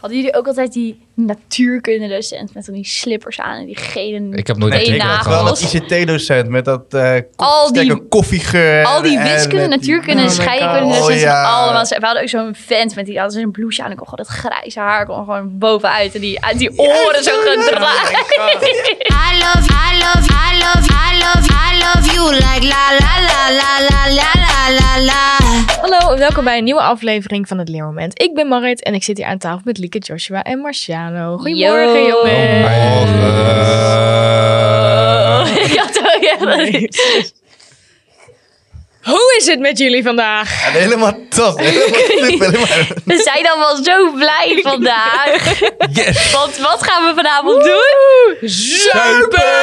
Hadden jullie ook altijd die natuurkundedocent met dan die slippers aan en die gele Ik heb nooit Nee, nee, ik had Wel dat ICT-docent met dat eh Al die- koffiegeur. Al die en wiskunde, die- natuurkunde en Oh scheikunde docenten Oh, ja. allemaal. We hadden ook zo'n vent met die hadden zo'n blouseje aan. Ik kon gewoon dat grijze haar kon gewoon bovenuit en die, uit die oren zo gedraaid. I love, I love, I love, I love, I love you like la la la la la la la la la. Hallo en welkom bij een nieuwe aflevering van het Leermoment. Ik ben Marit en ik zit hier aan tafel met Lieke, Joshua en Marciano. Goedemorgen Yo. jongens. is- Hoe is het met jullie vandaag? Ja, helemaal top. Helemaal We zijn allemaal zo blij vandaag. Yes. Want wat gaan we vanavond doen? Zuipen!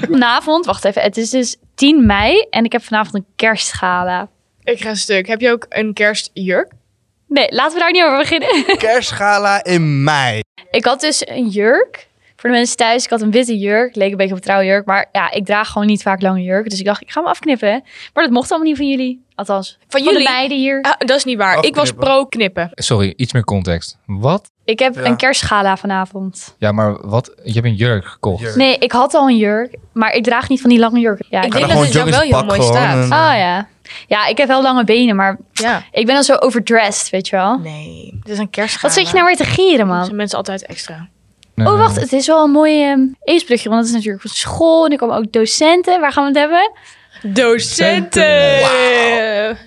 Vanavond, wacht even, het is dus 10 mei en ik heb vanavond een kerstgala. Ik ga een stuk. Heb je ook een kerstjurk? Nee, laten we daar niet over beginnen. Kerstgala in mei. Ik had dus een jurk. Voor de mensen thuis, ik had een witte jurk. Leek een beetje op een trouwjurk. Maar ja, ik draag gewoon niet vaak lange jurken. Dus ik dacht, ik ga hem afknippen. Maar dat mocht allemaal niet van jullie. Althans, van, jullie? de meiden hier. Ah, dat is niet waar. Ik was Afknippen. pro knippen. Sorry, iets meer context. Wat? Ik heb Ja. een kerstgala vanavond. Ja, maar wat? Je hebt een jurk gekocht. Jurk. Nee, ik had al een jurk. Maar ik draag niet van die lange jurken. Ja, Ik ik denk dat het jou wel heel mooi gewoon staat. Oh ja. Ja, ik heb wel lange benen, maar Ja. ik ben dan zo overdressed, weet je wel. Nee, dit is een kerstgala. Wat zit je nou weer te gieren, Dat man? zijn mensen altijd extra. Nee, Oh, wacht. Het is wel een mooi eetbrugje. Want het is natuurlijk van school. En er komen ook docenten. Waar gaan we het hebben? Docenten!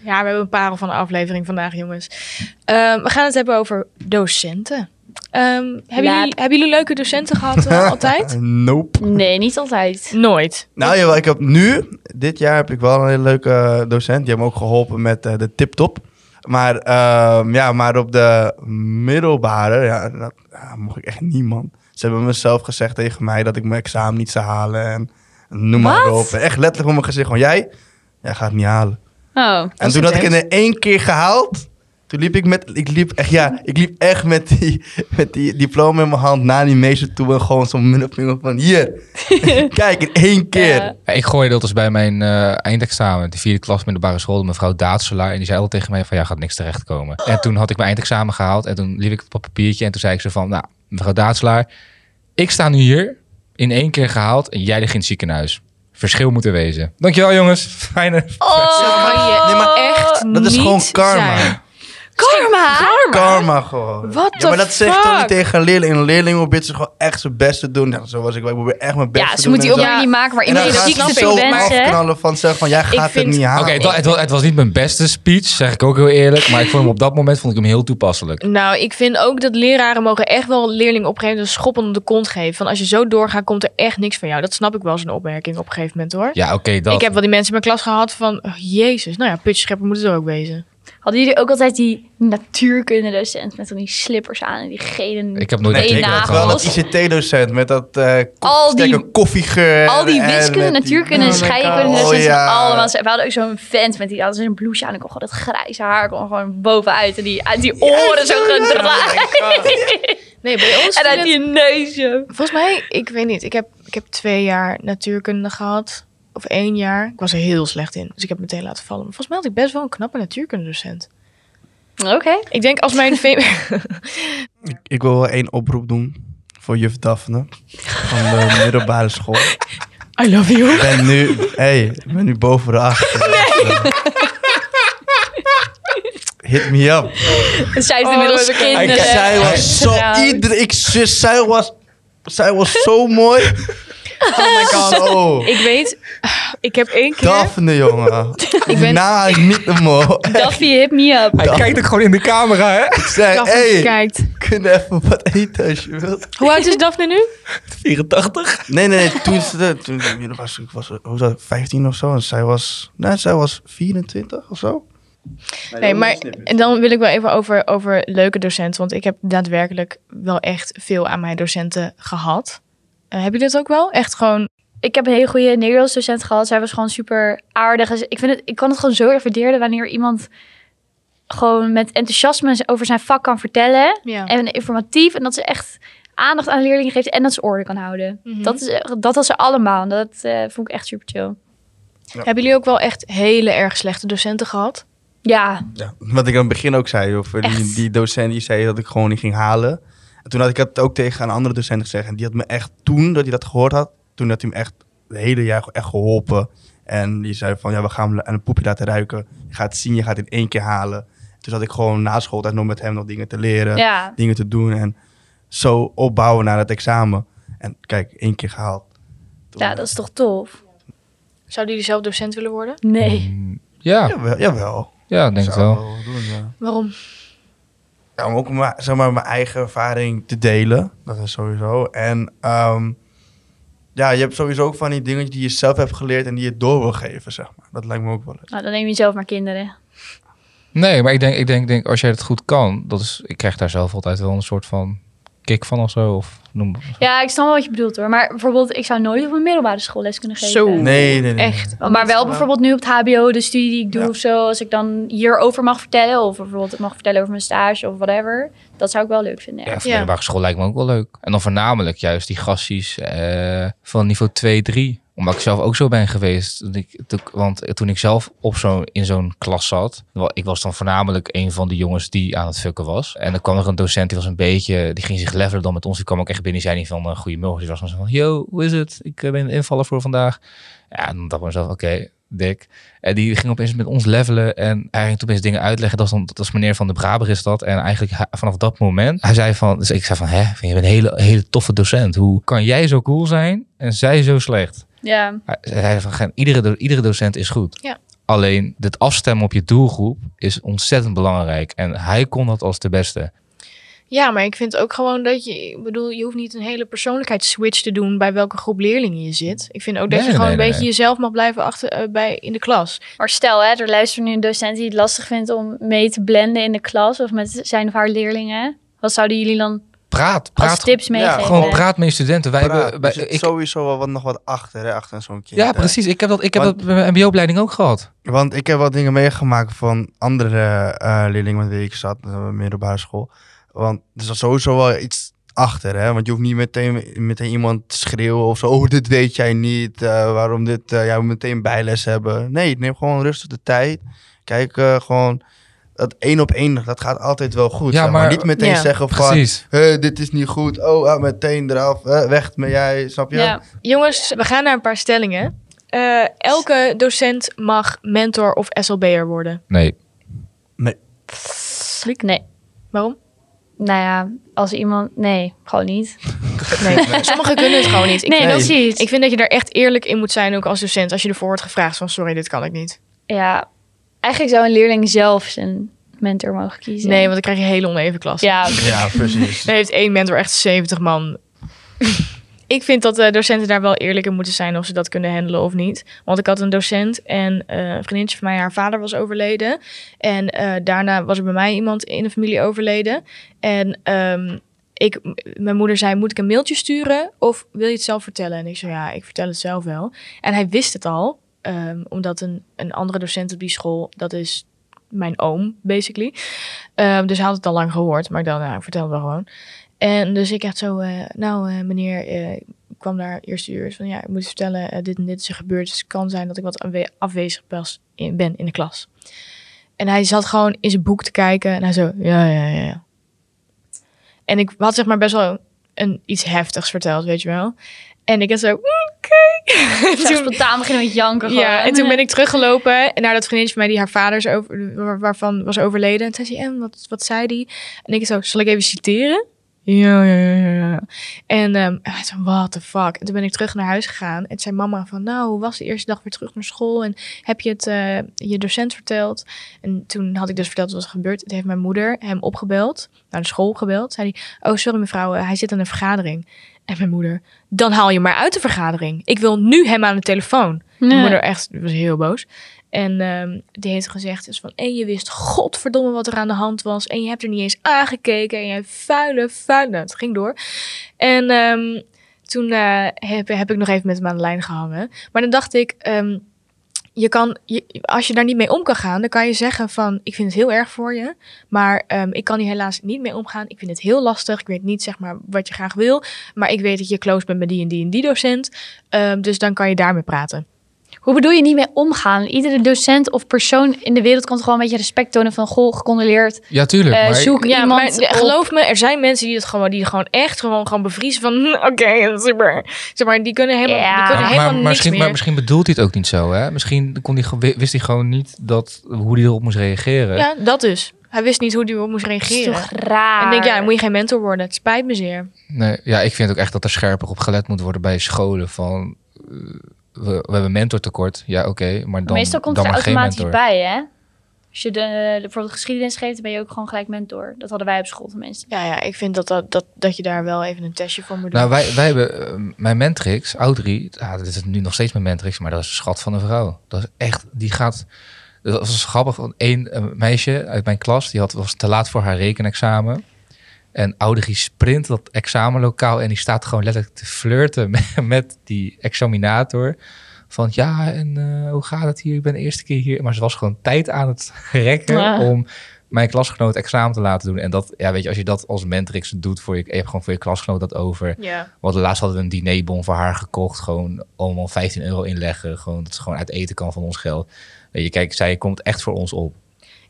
Ja, we hebben een parel van de aflevering vandaag, jongens. Ehm, we gaan het hebben over docenten. Ehm, hebben, jullie, hebben jullie leuke docenten gehad eh, altijd? Nope. Nee, niet altijd. Nooit. Nou jawel, ik heb nu, dit jaar heb ik wel een hele leuke docent. Die heeft me ook geholpen met eh, de tip-top. Maar, ehm, ja, maar op de middelbare, ja, dat ja, mocht ik echt niet, man. Ze hebben mezelf gezegd tegen mij dat ik mijn examen niet zou halen. En noem maar Wat? op. Echt letterlijk op mijn gezicht van, jij, jij gaat het niet halen. Oh. En toen had ik het in één keer gehaald. Toen liep ik met, ik liep echt, ja, ik liep echt met die, met die diploma in mijn hand naar die meester toe en gewoon zo'n middelvinger van hier. Kijk, in één keer. Ja. Ik gooide dat dus bij mijn eh, eindexamen, de vierde klas middelbare school, de mevrouw Daatselaar. En die zei al tegen mij van, ja, gaat niks terechtkomen. En toen had ik mijn eindexamen gehaald en toen liep ik op een papiertje. En toen zei ik ze van, nou, mevrouw Daatselaar, ik sta nu hier, in één keer gehaald en jij ligt in het ziekenhuis. Verschil moet er wezen. Dankjewel jongens. Fijne... Oh, nee, maar echt Dat is niet gewoon karma. zijn. Karma. Karma gewoon. What ja, maar dat zegt toch fuck? niet tegen een leerling. Een leerling probeert ze gewoon echt zijn best te doen. Ja, zo was ik. Ik probeer echt mijn best Ja, te ze doen. moet die en zo. opmerking niet maken waar En dan iedereen gaan ziek ze te zo veel afknallen van zeggen van, jij gaat vind- het niet halen. Oké, het, het, wa- het was niet mijn beste speech, zeg ik ook heel eerlijk. Maar ik vond hem op dat moment vond ik hem heel toepasselijk. Nou, ik vind ook dat leraren mogen echt wel leerlingen op een gegeven moment een schop onder de kont geven. Van als je zo doorgaat, komt er echt niks van jou. Dat snap ik wel, zo'n opmerking op een gegeven moment hoor. Ja, oké, dat. Ik heb wel die mensen in mijn klas gehad van, oh, jezus, nou ja, putjeschepper moet het ook wezen. Hadden jullie ook altijd die natuurkundedocent met dan die slippers aan en die gele Ik heb nooit Nee, een nagels. Wel dat. ICT-docent met dat eh Al die- koffiegeur. Al die en wiskunde, natuurkunde en Oh my scheikunde God. docenten Oh, ja. allemaal. We hadden ook zo'n vent met die hadden zo'n blouseje aan. Ik kon gewoon dat grijze haar kon gewoon bovenuit en die, uit die oren zo gedraaid. Nee, bij ons en uit die het- neus zo. Volgens mij, ik weet niet, ik heb, ik heb twee jaar natuurkunde gehad. Of één jaar. Ik was er heel slecht in, dus ik heb het meteen laten vallen. Maar volgens mij had ik best wel een knappe natuurkundedocent. Oké. Ik denk als mijn... Ik, ik wil wel één oproep doen voor juf Daphne van de middelbare school. I love you. Ik ben nu, hey, ik ben nu boven de acht. Hit me up. Zij Oh, inmiddels is- kinderen. Zij was zo, getrouwd. ieder, ik, zus, zij was, zij was zo mooi. Oh my god. Zo. Ik weet, ik heb één keer... Daphne, jongen. Ik ben- Nou, ik niet meer. Daffy, hit me up. Hij kijkt ook gewoon in de camera, hè? Ik zei, Daphne hey, kijkt. kun je even wat eten als je wilt? Hoe oud is Daphne nu? 84. Nee, nee, nee. Toen, ze, toen was ik was, hoe was dat, 15 of zo. En zij was, nee, zij was 24 of zo. Nee, maar en dan wil ik wel even over, over leuke docenten. Want ik heb daadwerkelijk wel echt veel aan mijn docenten gehad. Eh, heb je dit ook wel? Echt gewoon... Ik heb een hele goede Nederlands docent gehad. Zij was gewoon super aardig. Dus Ik, vind het, ik kan het gewoon zo erg waarderen wanneer iemand gewoon met enthousiasme over zijn vak kan vertellen. Ja. En informatief. En dat ze echt aandacht aan leerlingen geeft en dat ze orde kan houden. Mhm. Dat, is, dat was ze allemaal. En Dat eh, vond ik echt super chill. Hebben jullie ook wel echt hele erg slechte docenten gehad? Ja, Ja, wat ik aan het begin ook zei, of die, die docent die zei dat ik gewoon niet ging halen. En toen had ik het ook tegen een andere docent gezegd. En die had me echt, toen dat hij dat gehoord had, toen had hij me echt het hele jaar echt geholpen. En die zei van, ja, we gaan hem aan een poepje laten ruiken. Je gaat het zien, je gaat het in één keer halen. Toen zat ik gewoon na schooltijd nog met hem nog dingen te leren, ja. dingen te doen. En zo opbouwen naar het examen. En kijk, één keer gehaald. Toen- ja, dat is toch tof? Zouden jullie zelf docent willen worden? Nee. Mm, Ja, Jawel, jawel. ja, ik denk Zou wel. doen, ja. Waarom? Ja, om ook maar, zeg maar, mijn eigen ervaring te delen. Dat is sowieso. En ehm, ja, je hebt sowieso ook van die dingen die je zelf hebt geleerd en die je door wil geven, zeg maar. Dat lijkt me ook wel leuk. Nou, dan neem je zelf maar kinderen. Nee, maar ik denk, ik denk, denk als jij het goed kan, dat is, ik krijg daar zelf altijd wel een soort van kick van of zo. Of noem, Ja, ik snap wel wat je bedoelt hoor. Maar bijvoorbeeld, ik zou nooit op een middelbare school les kunnen geven. Zo. Nee, nee, nee. Echt. Maar wel bijvoorbeeld nu op het HBO, de studie die ik doe Ja. of zo. Als ik dan hierover mag vertellen. Of bijvoorbeeld ik mag vertellen over mijn stage of whatever. Dat zou ik wel leuk vinden. ja, Ja. middelbare school lijkt me ook wel leuk. En dan voornamelijk juist die gasties eh, van niveau 2, 3. Omdat ik zelf ook zo ben geweest. Want toen ik zelf op zo, in zo'n klas zat, ik was dan voornamelijk een van de jongens die aan het fucken was. En dan kwam er een docent die was een beetje, die ging zich levelen dan met ons. Die kwam ook echt binnen, die zei niet van een goedemorgen. Die was zo van, yo, hoe is het? Ik eh, ben invaller voor vandaag. Ja, en dan dacht ik mezelf, oké, dik. En die ging opeens met ons levelen en ging toen opeens dingen uitleggen. Dat was, dan, dat was meneer Van de Braber is dat. En eigenlijk vanaf dat moment, hij zei van, dus ik zei van, hè, je bent een hele, hele toffe docent. Hoe kan jij zo cool zijn en zij zo slecht? Ja. Hij van, "Gen- iedere, iedere docent is goed. Ja. Alleen het afstemmen op je doelgroep is ontzettend belangrijk. En hij kon dat als de beste. Ja, maar ik vind ook gewoon dat je... Ik bedoel, je hoeft niet een hele persoonlijkheidsswitch te doen... bij welke groep leerlingen je zit. Ik vind ook dat Nee, je gewoon nee, een nee, beetje nee. jezelf mag blijven achter, eh, bij, in de klas. Maar stel, hè, er luistert nu een docent die het lastig vindt om mee te blenden in de klas. Of met zijn of haar leerlingen. Wat zouden jullie dan Praat, als praat. tips meegeven? Gewoon praat met je studenten. Wij Praat. hebben, ik, sowieso wel wat, nog wat achter, hè, achter zo'n kind. ja, hè. precies. Ik heb dat, ik heb dat bij mijn mbo-opleiding ook gehad. Want ik heb wat dingen meegemaakt van andere eh, leerlingen met wie ik zat, op de middelbare school. Want er zat sowieso wel iets achter, hè. Want je hoeft niet meteen, meteen iemand te schreeuwen of zo. Oh, dit weet jij niet. eh, waarom dit, eh jij moet meteen bijles hebben. Nee, neem gewoon rustig de tijd. Kijk, eh, gewoon... Dat één op één, dat gaat altijd wel goed. Ja, zeg maar, maar- niet meteen Ja, zeggen van... Precies. "Hé, dit is niet goed. Oh, ah, meteen eraf. eh, weg met jij, snap je? Ja. Jongens, we gaan naar een paar stellingen. Eh, elke docent mag mentor of SLB'er worden. Nee. Nee. Waarom? Nou ja, als iemand... Nee, gewoon niet. Nee, sommigen kunnen het gewoon niet. Ik, nee, vind, dat zie je. ik vind dat je daar echt eerlijk in moet zijn, ook als docent. Als je ervoor wordt gevraagd van, sorry, dit kan ik niet. Ja, eigenlijk zou een leerling zelf zijn mentor mogen kiezen. Nee, want dan krijg je een hele oneven klas. Ja, precies. Dan heeft één mentor echt 70 man. ik vind dat de docenten daar wel eerlijk in moeten zijn of ze dat kunnen handelen of niet. Want ik had een docent en eh, een vriendinnetje van mij, haar vader was overleden. En eh, daarna was er bij mij iemand in de familie overleden. En ehm, ik, mijn moeder zei, moet ik een mailtje sturen of wil je het zelf vertellen? En ik zei, ja, ik vertel het zelf wel. En hij wist het al, ehm, omdat een, een andere docent op die school, dat is mijn oom, basically. Ehm, dus hij had het al lang gehoord, maar ik dacht, nou, vertel het wel gewoon. En dus ik echt zo, eh, nou eh, meneer, eh, ik kwam daar eerste uur van, ja, ik moet vertellen, dit en dit is er gebeurd. Dus het kan zijn dat ik wat afwezig ben in de klas. En hij zat gewoon in zijn boek te kijken en hij zo, ja, ja, ja, ja. En ik had zeg maar best wel een, iets heftigs verteld, weet je wel. En ik had zo, oké. Toen- spontaan beginnen met janken gewoon. ja, en toen ben ik teruggelopen naar dat vriendinnetje van mij die haar vader is over, waar- waarvan was overleden. En toen zei ze, en wat, wat zei die? En ik zo, zal ik even citeren? Ja, ja, ja, ja. En ehm hij zei, what the fuck? En toen ben ik terug naar huis gegaan. En toen zei mama van, nou, hoe was de eerste dag weer terug naar school? En heb je het eh, je docent verteld? En toen had ik dus verteld wat er gebeurd. Toen heeft mijn moeder hem opgebeld, naar de school gebeld. Zei hij, oh, sorry mevrouw, eh, hij zit aan een vergadering. En mijn moeder, dan haal je maar uit de vergadering. Ik wil nu hem aan de telefoon. Mijn moeder echt was heel boos. En ehm, die heeft gezegd dus van... En je wist godverdomme wat er aan de hand was. En je hebt er niet eens aangekeken. En je vuile, vuile... Nou, het ging door. En ehm, toen eh, heb, heb ik nog even met hem aan de lijn gehangen. Maar dan dacht ik... ehm, je kan, als je daar niet mee om kan gaan, dan kan je zeggen van... Ik vind het heel erg voor je. Maar ik kan hier helaas niet mee omgaan. Ik vind het heel lastig. Ik weet niet zeg maar wat je graag wil. Maar ik weet dat je close bent met die en die en die docent. Dus dan kan je daarmee praten. Hoe bedoel je niet mee omgaan? Iedere docent of persoon in de wereld kan toch gewoon een beetje respect tonen van... Goh, gecondoleerd. Ja, tuurlijk. Eh, maar zoek Ja, iemand maar op- geloof me, er zijn mensen die het gewoon, die gewoon echt gewoon, gewoon bevriezen van, hm, oké, super. Zeg maar, die kunnen helemaal, Ja. die kunnen maar, helemaal maar, niks misschien, meer. maar misschien bedoelt hij het ook niet zo, hè? Misschien kon wist hij gewoon niet dat, hoe hij erop moest reageren. Ja, dat dus. Hij wist niet hoe hij erop moest Dat is reageren. toch raar? En ik denk, ja, dan moet je geen mentor worden. Het spijt me zeer. Nee, ja, ik vind ook echt dat er scherper op gelet moet worden bij scholen. Van, eh, we, we hebben mentortekort. Ja, oké, maar dan, Meestal komt dan er automatisch bij, hè? Als je de, de, bijvoorbeeld geschiedenis geeft, dan ben je ook gewoon gelijk mentor. Dat hadden wij op school tenminste. Ja, ja, ik vind dat, dat, dat, dat je daar wel even een testje voor moet doen. Nou, wij, wij hebben eh, mijn mentrix, Audrey, ja, dit is nu nog steeds mijn mentrix, maar dat is een schat van een vrouw. Dat is echt, die gaat, dat was grappig, want één eh, meisje uit mijn klas, die had, was te laat voor haar rekenexamen. En Audrey sprint dat examenlokaal en die staat gewoon letterlijk te flirten met, met die examinator. Van ja, en eh, hoe gaat het hier? Ik ben de eerste keer hier. Maar ze was gewoon tijd aan het rekken Ja. om mijn klasgenoot examen te laten doen. En dat, ja, weet je, als je dat als mentrix doet voor je, je hebt gewoon voor je klasgenoot dat over. ja. Want laatst hadden we een dinerbon voor haar gekocht. Gewoon allemaal 15 euro inleggen. Gewoon dat ze gewoon uit eten kan van ons geld. Weet je, kijk, zij komt echt voor ons op.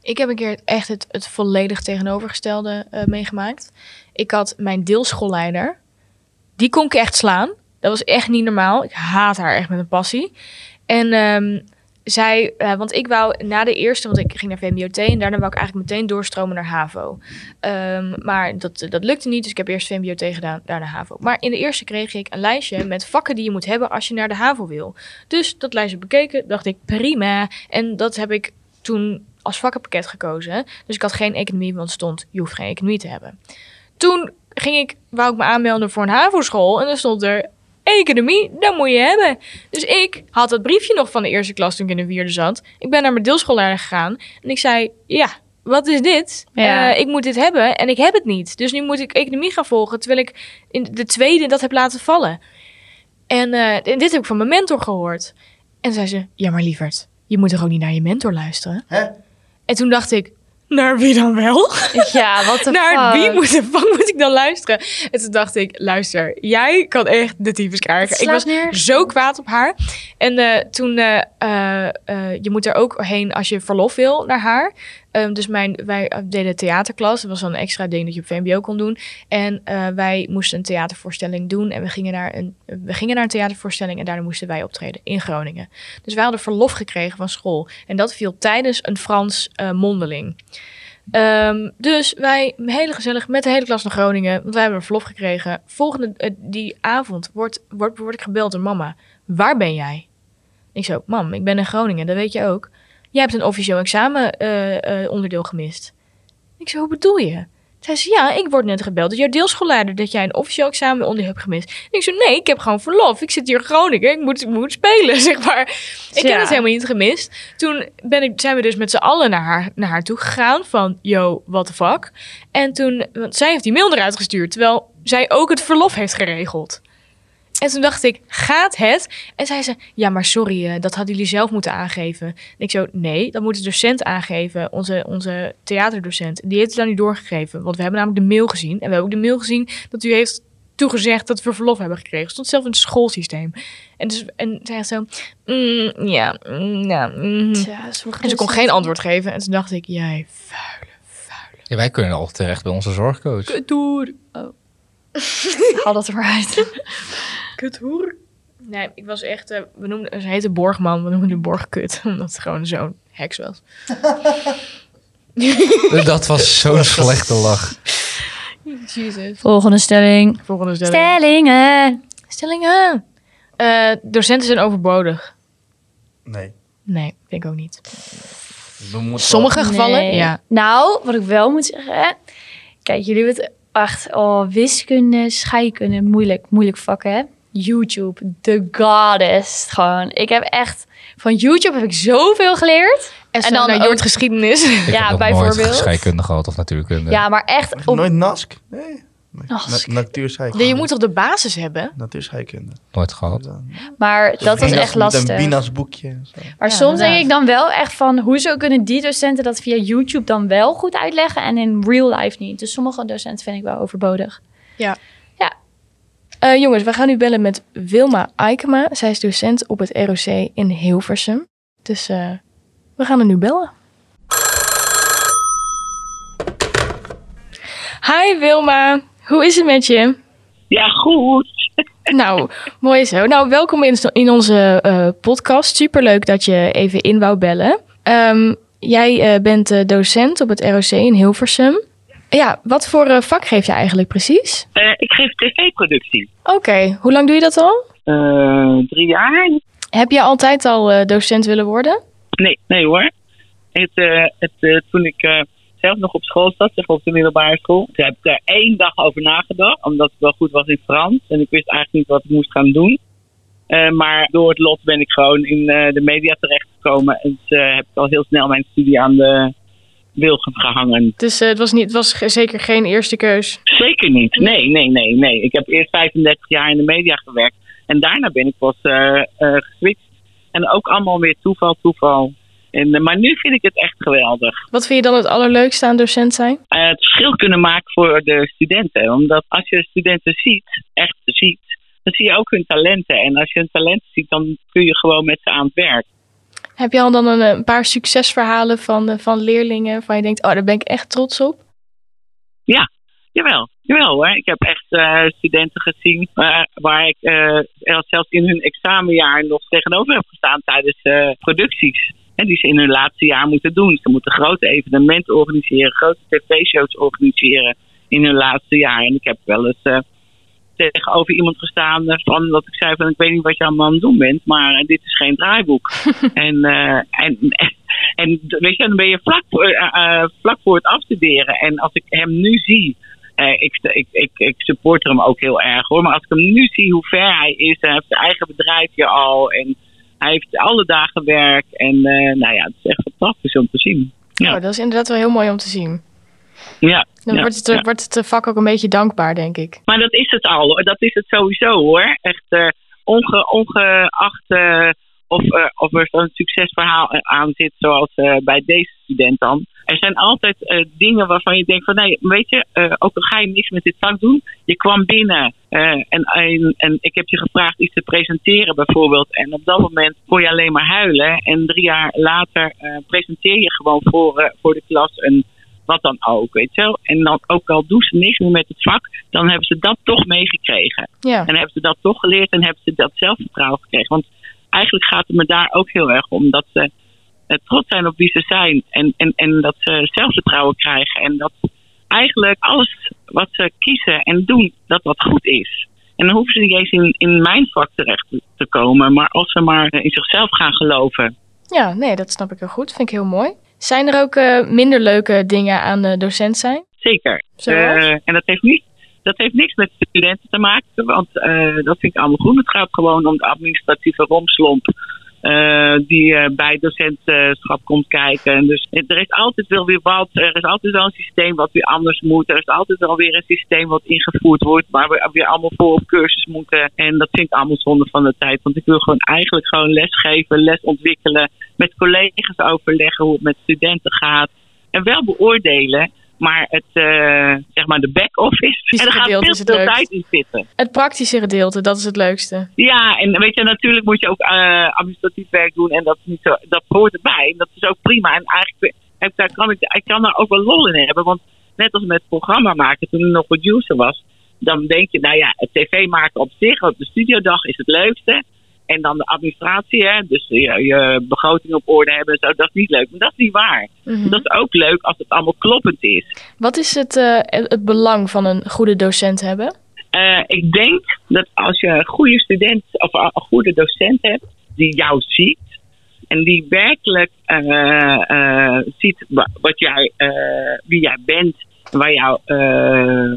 Ik heb een keer echt het, het volledig tegenovergestelde eh, meegemaakt. Ik had mijn deelschoolleider. Die kon ik echt slaan. Dat was echt niet normaal. Ik haat haar echt met een passie. En ehm, zij, eh, want ik wou na de eerste, want ik ging naar VMBOT en daarna wou ik eigenlijk meteen doorstromen naar HAVO. Ehm, maar dat, dat lukte niet, dus ik heb eerst VMBOT gedaan, daarna HAVO. Maar in de eerste kreeg ik een lijstje met vakken die je moet hebben als je naar de HAVO wil. Dus dat lijstje bekeken, dacht ik prima. En dat heb ik toen als vakkenpakket gekozen. Dus ik had geen economie, want stond, je hoeft geen economie te hebben. Toen ging ik, wou ik me aanmelden voor een HAVO-school en dan stond er economie, dat moet je hebben. Dus ik had dat briefje nog van de eerste klas toen ik in de vierde zat. Ik ben naar mijn deelschoolleider gegaan en ik zei, ja, wat is dit? Ja. Eh, ik moet dit hebben en ik heb het niet. Dus nu moet ik economie gaan volgen, terwijl ik in de tweede dat heb laten vallen. En, eh, en dit heb ik van mijn mentor gehoord. En zei ze, ja maar lieverd, je moet toch ook niet naar je mentor luisteren? Hè? En toen dacht ik, naar wie dan wel? Ja, wat de naar fuck? wie moet, de fuck moet ik dan luisteren? En toen dacht ik, luister, jij kan echt de tyfus krijgen. Ik was zo kwaad op haar. En eh, toen, eh, eh, je moet er ook heen als je verlof wil naar haar. Ehm, dus mijn, wij deden theaterklas. Dat was dan een extra ding dat je op VMBO kon doen. En eh, wij moesten een theatervoorstelling doen. En we gingen, naar een, we gingen naar een theatervoorstelling en daarna moesten wij optreden in Groningen. Dus wij hadden verlof gekregen van school. En dat viel tijdens een Frans eh, mondeling. Ehm, dus wij hele gezellig met de hele klas naar Groningen. Want wij hebben een verlof gekregen. Volgende eh, die avond wordt, wordt, word ik gebeld door mama. Waar ben jij? Ik zo, mam, ik ben in Groningen, dat weet je ook. Jij hebt een officieel examen eh, eh, onderdeel gemist. Ik zo, hoe bedoel je? Zij zei, ja, ik word net gebeld door jouw deelschoolleider dat jij een officieel examen onderdeel hebt gemist. ik zo, nee, ik heb gewoon verlof. Ik zit hier in Groningen, ik moet, ik moet spelen, zeg maar. Ik Ja. heb het helemaal niet gemist. Toen ben ik, zijn we dus met z'n allen naar haar, naar haar toe gegaan van, yo, what the fuck. En toen, want zij heeft die mail eruit gestuurd, terwijl zij ook het verlof heeft geregeld. En toen dacht ik, gaat het? En zei ze, ja, maar sorry, eh, dat hadden jullie zelf moeten aangeven. En ik zo, nee, dat moet de docent aangeven, onze, onze theaterdocent. Die heeft het dan niet doorgegeven, want we hebben namelijk de mail gezien. En we hebben ook de mail gezien dat u heeft toegezegd dat we verlof hebben gekregen. Het stond zelf in het schoolsysteem. En, dus, en zij had zo, mm, ja, mm, ja. mm. Tja, En ze kon geen antwoord geven. En toen dacht ik, jij vuile, vuile Ja, wij kunnen al terecht bij onze zorgcoach. kuthoer. Haal dat er maar uit. Kuthoer? Nee, ik was echt, eh, we noemden, ze heette Borgman, we noemden de Borgkut. Omdat het gewoon zo'n heks was. Dat was zo'n slechte lach. Jezus. Volgende stelling. Volgende stelling. Stellingen. Stellingen. Eh, docenten zijn overbodig. Nee. Nee, denk ik ook niet. We moeten Sommige gevallen, Nee. ja. Nou, wat ik wel moet zeggen. Kijk, jullie hebben het echt... Oh, wiskunde, scheikunde, moeilijk, moeilijk vak, hè? YouTube, the goddess. Gewoon. Ik heb echt... Van YouTube heb ik zoveel geleerd. En, En dan naar ook- geschiedenis. Ik Ja, heb nog nooit bijvoorbeeld. scheikunde gehad of natuurkunde. Ja, maar echt... Op, Nooit NASC? Nee. Nask. Na, natuurscheikunde. Nee, je moet toch de basis hebben? Natuurscheikunde. Nooit gehad. maar dat was echt Met een lastig. Binas boekje. en zo. Maar Ja, soms denk ik dan wel echt van... Hoezo kunnen die docenten dat via YouTube dan wel goed uitleggen... en in real life niet? Dus sommige docenten vind ik wel overbodig. Eh, jongens, we gaan nu bellen met Wilma Eikema. Zij is docent op het ROC in Hilversum. Dus eh, we gaan er nu bellen. Hi Wilma, hoe is het met je? Ja, goed. Nou, mooi zo. Nou, welkom in, in onze eh, podcast. Superleuk dat je even in wou bellen. Ehm, jij bent docent op het ROC in Hilversum. Ja, wat voor eh, vak geef je eigenlijk precies? Eh, ik geef tv-productie. Oké, hoe lang doe je dat al? Eh, drie jaar? Heb je altijd al docent willen worden? Nee, nee hoor. Het, het, toen ik zelf nog op school zat, zeg, op de middelbare school, toen heb ik daar één dag over nagedacht. Omdat ik wel goed was in Frans. En ik wist eigenlijk niet wat ik moest gaan doen. Maar door het lot ben ik gewoon in de media terechtgekomen. En heb ik al heel snel mijn studie aan de wilgen gehangen. Dus eh, het, was niet, het was zeker geen eerste keus. Zeker niet. Nee, nee, nee, nee. Ik heb eerst 35 jaar in de media gewerkt. En daarna ben ik pas eh, geswitcht. En ook allemaal weer toeval, toeval. En, maar nu vind ik het echt geweldig. Wat vind je dan het allerleukste aan docent zijn? Het verschil kunnen maken voor de studenten. Omdat als je studenten ziet, echt ziet, dan zie je ook hun talenten. En als je hun talenten ziet, dan kun je gewoon met ze aan het werk. Heb je al dan een, een paar succesverhalen van, eh, van leerlingen waarvan je denkt, oh, daar ben ik echt trots op? Jawel, jawel hoor. Ik heb echt eh, studenten gezien waar, waar ik eh, zelfs in hun examenjaar nog tegenover heb gestaan tijdens eh, producties. Hè, die ze in hun laatste jaar moeten doen. Ze moeten grote evenementen organiseren, grote tv-shows organiseren in hun laatste jaar. En ik heb wel eens eh, tegenover iemand gestaan van dat ik zei van ik weet niet wat je allemaal aan het doen bent, maar dit is geen draaiboek. en, eh, en, en weet je, dan ben je vlak voor, eh, vlak voor het afstuderen. En als ik hem nu zie ik, ik, ik, ik supporter hem ook heel erg hoor. Maar als ik hem nu zie hoe ver hij is, hij heeft zijn eigen bedrijfje al. En hij heeft alle dagen werk. En nou ja, het is echt fantastisch om te zien. Ja. Oh, dat is inderdaad wel heel mooi om te zien. Ja, Dan ja, wordt, het, ja. wordt het eh, vak ook een beetje dankbaar, denk ik. Maar dat is het al. hoor. Dat is het sowieso hoor. Echt eh, onge, ongeacht eh, of, of er zo'n succesverhaal aan zit zoals bij deze student dan. Er zijn altijd dingen waarvan je denkt van nee, weet je, ook al ga je niks met dit vak doen. Je kwam binnen en, en, en ik heb je gevraagd iets te presenteren bijvoorbeeld. En op dat moment kon je alleen maar huilen. En drie jaar later presenteer je gewoon voor, voor de klas een wat dan ook, weet je wel. En dan ook al doen ze niks meer met het vak, dan hebben ze dat toch meegekregen. Ja, En hebben ze dat toch geleerd en hebben ze dat zelfvertrouwen gekregen. Want eigenlijk gaat het me daar ook heel erg om dat ze eh, trots zijn op wie ze zijn. En, en, en dat ze zelfvertrouwen krijgen. En dat eigenlijk alles wat ze kiezen en doen, dat dat goed is. En dan hoeven ze niet eens in, in mijn vak terecht te- komen. Maar als ze maar in zichzelf gaan geloven. ja, nee, dat snap ik heel goed. Vind ik heel mooi. Zijn er ook eh, minder leuke dingen aan eh, docent zijn? Zeker. Eh, en dat heeft, niet, dat heeft niks met studenten te maken, want dat vind ik allemaal goed. Het gaat gewoon om de administratieve romslomp eh, die eh, bij docentschap komt kijken. En dus er is altijd wel weer wat, er is altijd wel een systeem wat weer anders moet. Er is altijd wel weer een systeem wat ingevoerd wordt, waar we weer allemaal voor op cursus moeten. En dat vind ik allemaal zonde van de tijd, want ik wil gewoon eigenlijk gewoon lesgeven, les ontwikkelen, met collega's overleggen hoe het met studenten gaat. En wel beoordelen, maar het, eh, zeg maar de back-office. En er gaat veel tijd in zitten. Het praktische gedeelte, dat is het leukste. Ja, en weet je, natuurlijk moet je ook eh, administratief werk doen en dat, is niet zo, dat hoort erbij. Dat is ook prima. En eigenlijk heb, daar kan ik, ik kan daar ook wel lol in hebben. Want net als met programma maken, toen ik nog producer was, dan denk je, nou ja, het tv maken op zich, op de studiodag is het leukste. En dan de administratie, hè, dus je, je begroting op orde hebben, en zo, dat is niet leuk. Maar dat is niet waar. Mhm. Dat is ook leuk als het allemaal kloppend is. Wat is het, eh, het belang van een goede docent hebben? Eh, ik denk dat als je een goede student of een goede docent hebt die jou ziet en die werkelijk eh, ziet wa- wat jij, wie jij bent, waar jouw eh,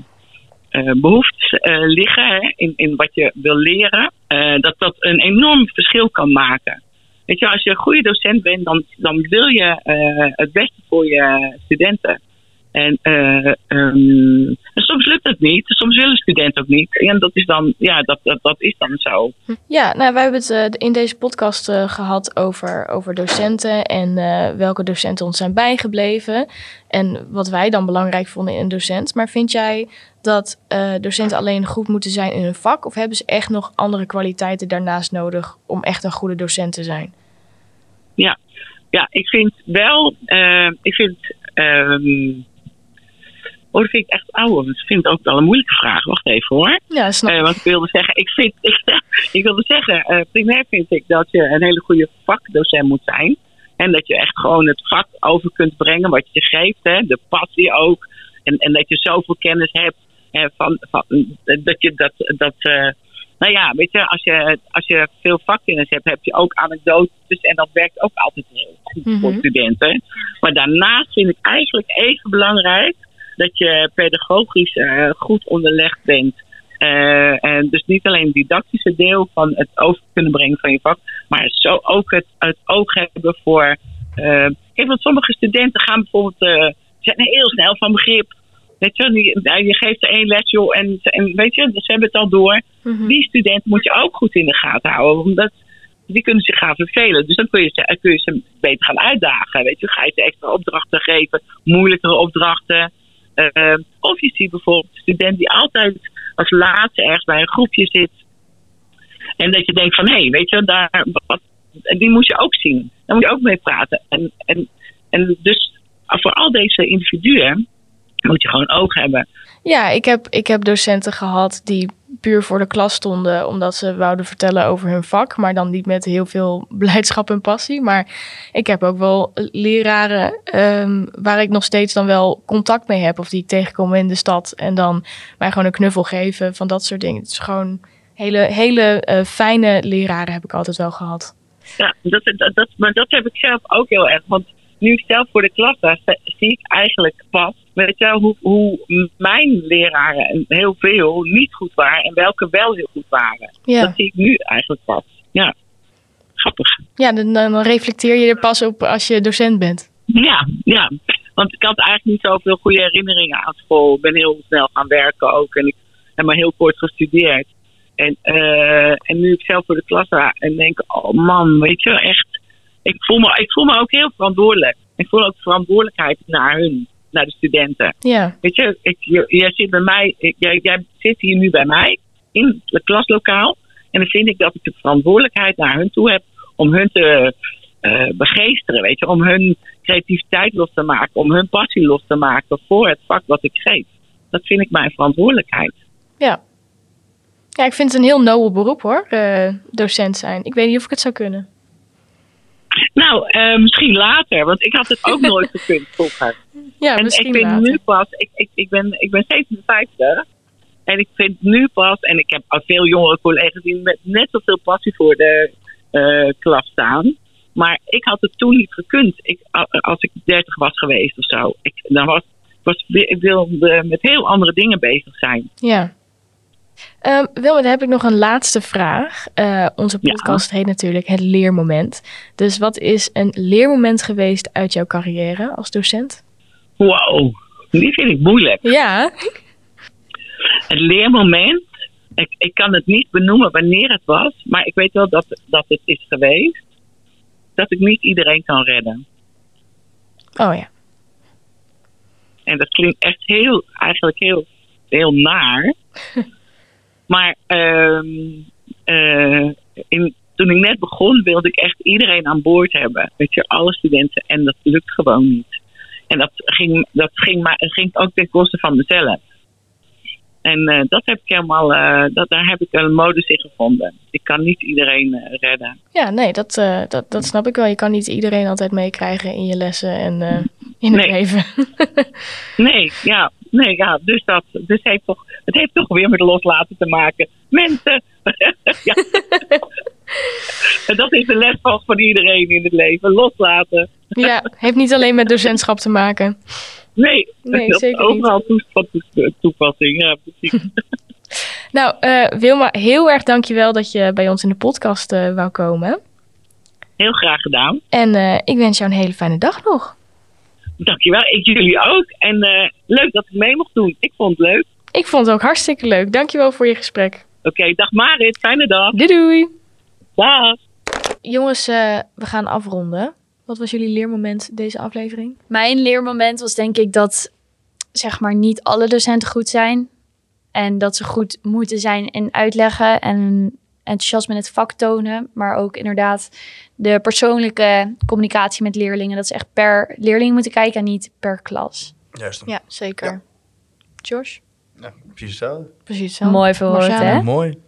eh, behoeftes eh, liggen hè, in, in wat je wil leren, eh, dat dat een enorm verschil kan maken. Weet je, als je een goede docent bent, dan, dan wil je eh, het beste voor je studenten. En, eh, ehm, soms lukt het niet, soms willen studenten ook niet. En dat is dan, ja, dat, dat, dat is dan zo. Ja, nou, wij hebben het eh, in deze podcast eh, gehad over, over docenten en welke docenten ons zijn bijgebleven. En wat wij dan belangrijk vonden in een docent. Maar vind jij dat docenten alleen goed moeten zijn in hun vak? Of hebben ze echt nog andere kwaliteiten daarnaast nodig om echt een goede docent te zijn? Ja, ik vind wel, ik vind, ehm oh, dat vind ik echt oude. Ik vind het ook wel een moeilijke vraag. Wacht even hoor. Ja, snap Eh, ik. want ik wilde zeggen, ik vind, ik, ik wilde zeggen, eh, primair vind ik dat je een hele goede vakdocent moet zijn. En dat je echt gewoon het vak over kunt brengen wat je geeft, hè, de passie ook. En, en dat je zoveel kennis hebt hè, van, van dat je dat, dat eh, nou ja, weet je, als je, als je veel vakkennis hebt, heb je ook anekdotes en dat werkt ook altijd heel goed voor Mhm. studenten. Maar daarnaast vind ik eigenlijk even belangrijk dat je pedagogisch eh, goed onderlegd bent. Eh, en dus niet alleen het didactische deel van het over kunnen brengen van je vak, maar zo ook het, het oog hebben voor. eh kijk, want sommige studenten gaan bijvoorbeeld eh, zijn heel snel van begrip. Weet je, die, je geeft er één les, joh, en, en weet je, ze hebben het al door. Mhm. Die studenten moet je ook goed in de gaten houden, omdat die kunnen zich gaan vervelen. Dus dan kun je ze, kun je ze beter gaan uitdagen. Weet je, ga je ze extra opdrachten geven, moeilijkere opdrachten. Eh, of je ziet bijvoorbeeld student die altijd als laatste ergens bij een groepje zit. En dat je denkt van, hé, hey, weet je, daar, wat, die moet je ook zien. Daar moet je ook mee praten. En, en, en dus voor al deze individuen moet je gewoon oog hebben. Ja, ik heb, ik heb docenten gehad die puur voor de klas stonden omdat ze wouden vertellen over hun vak, maar dan niet met heel veel blijdschap en passie. Maar ik heb ook wel leraren ehm, waar ik nog steeds dan wel contact mee heb of die ik tegenkom in de stad en dan mij gewoon een knuffel geven van dat soort dingen. Het is gewoon hele, hele eh, fijne leraren heb ik altijd wel gehad. Ja, dat, dat, dat, maar dat heb ik zelf ook heel erg. Want nu ik zelf voor de klas sta, zie- ik eigenlijk pas, weet je wel, hoe, hoe mijn leraren heel veel niet goed waren en welke wel heel goed waren. Ja, Dat zie ik nu eigenlijk pas. Ja, grappig. ja dan, dan reflecteer je er pas op als je docent bent. Ja, ja. Want ik had eigenlijk niet zoveel goede herinneringen aan school. Ik ben heel snel gaan werken ook. En ik heb maar heel kort gestudeerd. En, eh, en nu ik zelf voor de klas sta en denk, oh man, weet je, echt. Ik voel, me, ik voel me ook heel verantwoordelijk. Ik voel ook verantwoordelijkheid naar hun, naar de studenten. Ja, Weet je, ik, jij zit bij mij, ik- jij, jij zit hier nu bij mij in het klaslokaal. En dan vind ik dat ik de verantwoordelijkheid naar hun toe heb om hun te eh, begeesteren, weet je, om hun creativiteit los te maken, om hun passie los te maken voor het vak wat ik geef. Dat vind ik mijn verantwoordelijkheid. ja. Ja, ik vind het een heel nobel beroep hoor, eh, docent zijn. Ik weet niet of ik het zou kunnen. Nou, eh, misschien later, want ik had het ook nooit gekund vroeger. Ja, en misschien ik vind later. nu pas, ik, ik, ik, ben, ik ben 57 en ik vind nu pas, en ik heb al veel jongere collega's die met net zoveel passie voor de eh, klas staan. Maar ik had het toen niet gekund. Ik, als ik 30 was geweest of zo. Ik, dan was, was, ik wilde met heel andere dingen bezig zijn. Ja. Ehm Wilma, dan heb ik nog een laatste vraag. Eh, onze Ja. podcast heet natuurlijk Het Leermoment. Dus wat is een leermoment geweest uit jouw carrière als docent? Wow, die vind ik moeilijk. Ja. Het leermoment, ik, ik kan het niet benoemen wanneer het was, maar ik weet wel dat, dat het is geweest. Dat ik niet iedereen kan redden. Oh ja. En dat klinkt echt heel, eigenlijk heel, heel naar. maar ehm, eh, in, toen ik net begon, wilde ik echt iedereen aan boord hebben. Weet je, alle studenten. En dat lukt gewoon niet. En dat ging, dat ging, maar, ging ook ten koste van mezelf. En eh, dat heb ik helemaal, eh, dat, daar heb ik een modus in gevonden. Ik kan niet iedereen redden. Ja, nee, dat, dat, dat snap ik wel. Je kan niet iedereen altijd meekrijgen in je lessen en in het Nee. leven. Nee, ja, nee, ja, dus dat, dus heeft toch, het heeft toch weer met loslaten te maken. Mensen, ja. En dat is de les van, iedereen in het leven, loslaten. ja, heeft niet alleen met docentschap te maken. Nee, Nee, dat zeker niet. overal van toe- toepassing. Ja, precies. Nou, eh, Wilma, heel erg dankjewel dat je bij ons in de podcast eh, wou komen. Heel graag gedaan. En eh, ik wens jou een hele fijne dag nog. Dankjewel. Ik jullie ook. En eh, leuk dat ik mee mocht doen. Ik vond het leuk. Ik vond het ook hartstikke leuk. Dankjewel voor je gesprek. Oké, dag Marit. Fijne dag. Doei doei. Dag. Jongens, eh, we gaan afronden. Wat was jullie leermoment deze aflevering? Mijn leermoment was denk ik dat zeg maar niet alle docenten goed zijn. En dat ze goed moeten zijn in uitleggen en enthousiasme in het vak tonen. Maar ook inderdaad de persoonlijke communicatie met leerlingen. Dat ze echt per leerling moeten kijken en niet per klas. Juist. Ja, zeker. George? Ja, precies hetzelfde. Precies zo. Mooi verwoord, hè? Mooi.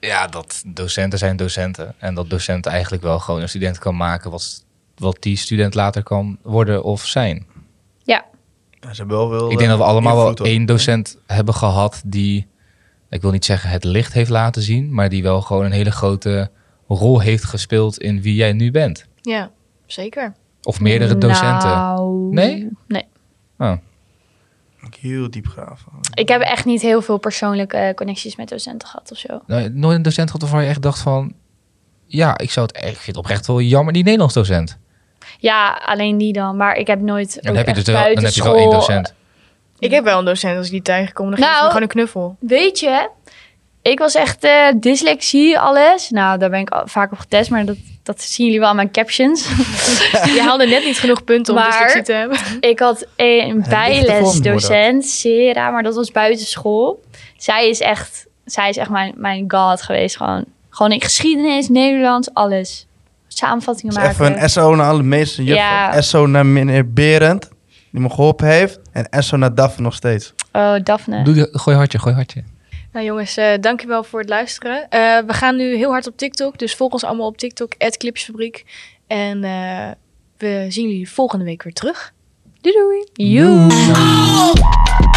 Ja, dat docenten zijn docenten. En dat docent eigenlijk wel gewoon een student kan maken wat, wat die student later kan worden of zijn. Ja, Ja, ze hebben wel veel, Ik denk dat we eh, allemaal wel één docent hebben gehad die, ik wil niet zeggen het licht heeft laten zien, maar die wel gewoon een hele grote rol heeft gespeeld in wie jij nu bent. Ja, zeker. Of meerdere docenten. Nou, Nee? Nee. Oh. Ik heel diep graven. Ik heb echt niet heel veel persoonlijke eh, connecties met docenten gehad of zo. Nou, nooit een docent gehad waarvan je echt dacht van, ja, ik zou het echt, ik vind het oprecht wel jammer, die Nederlands docent. Ja, alleen die dan. Maar ik heb nooit. Dan ook heb je dus wel, dan heb je wel één docent. Ik heb wel een docent, als ik die tegenkom, dan geef ik Nou, gewoon een knuffel. Weet je, ik was echt eh, dyslexie, alles. Nou, daar ben ik al- vaak op getest, maar dat, dat zien jullie wel aan mijn captions. Je haalde net niet genoeg punten om Maar- dyslexie te hebben. ik had een bijlesdocent, Sera, maar dat was buitenschool. Zij is echt, zij is echt mijn, mijn god geweest. Gewoon, gewoon in geschiedenis, Nederlands, alles. Samenvattingen Dus maken. even een SO naar alle meeste juffen. Ja. SO naar meneer Berend, die me geholpen heeft. En SO naar Daphne nog steeds. Oh, Daphne. Doe gooi hartje, gooi hartje. Nou jongens, eh dankjewel voor het luisteren. Eh, we gaan nu heel hard op TikTok, dus volg ons allemaal op TikTok, Clipsfabriek. En eh, we zien jullie volgende week weer terug. Doei doei! Joe.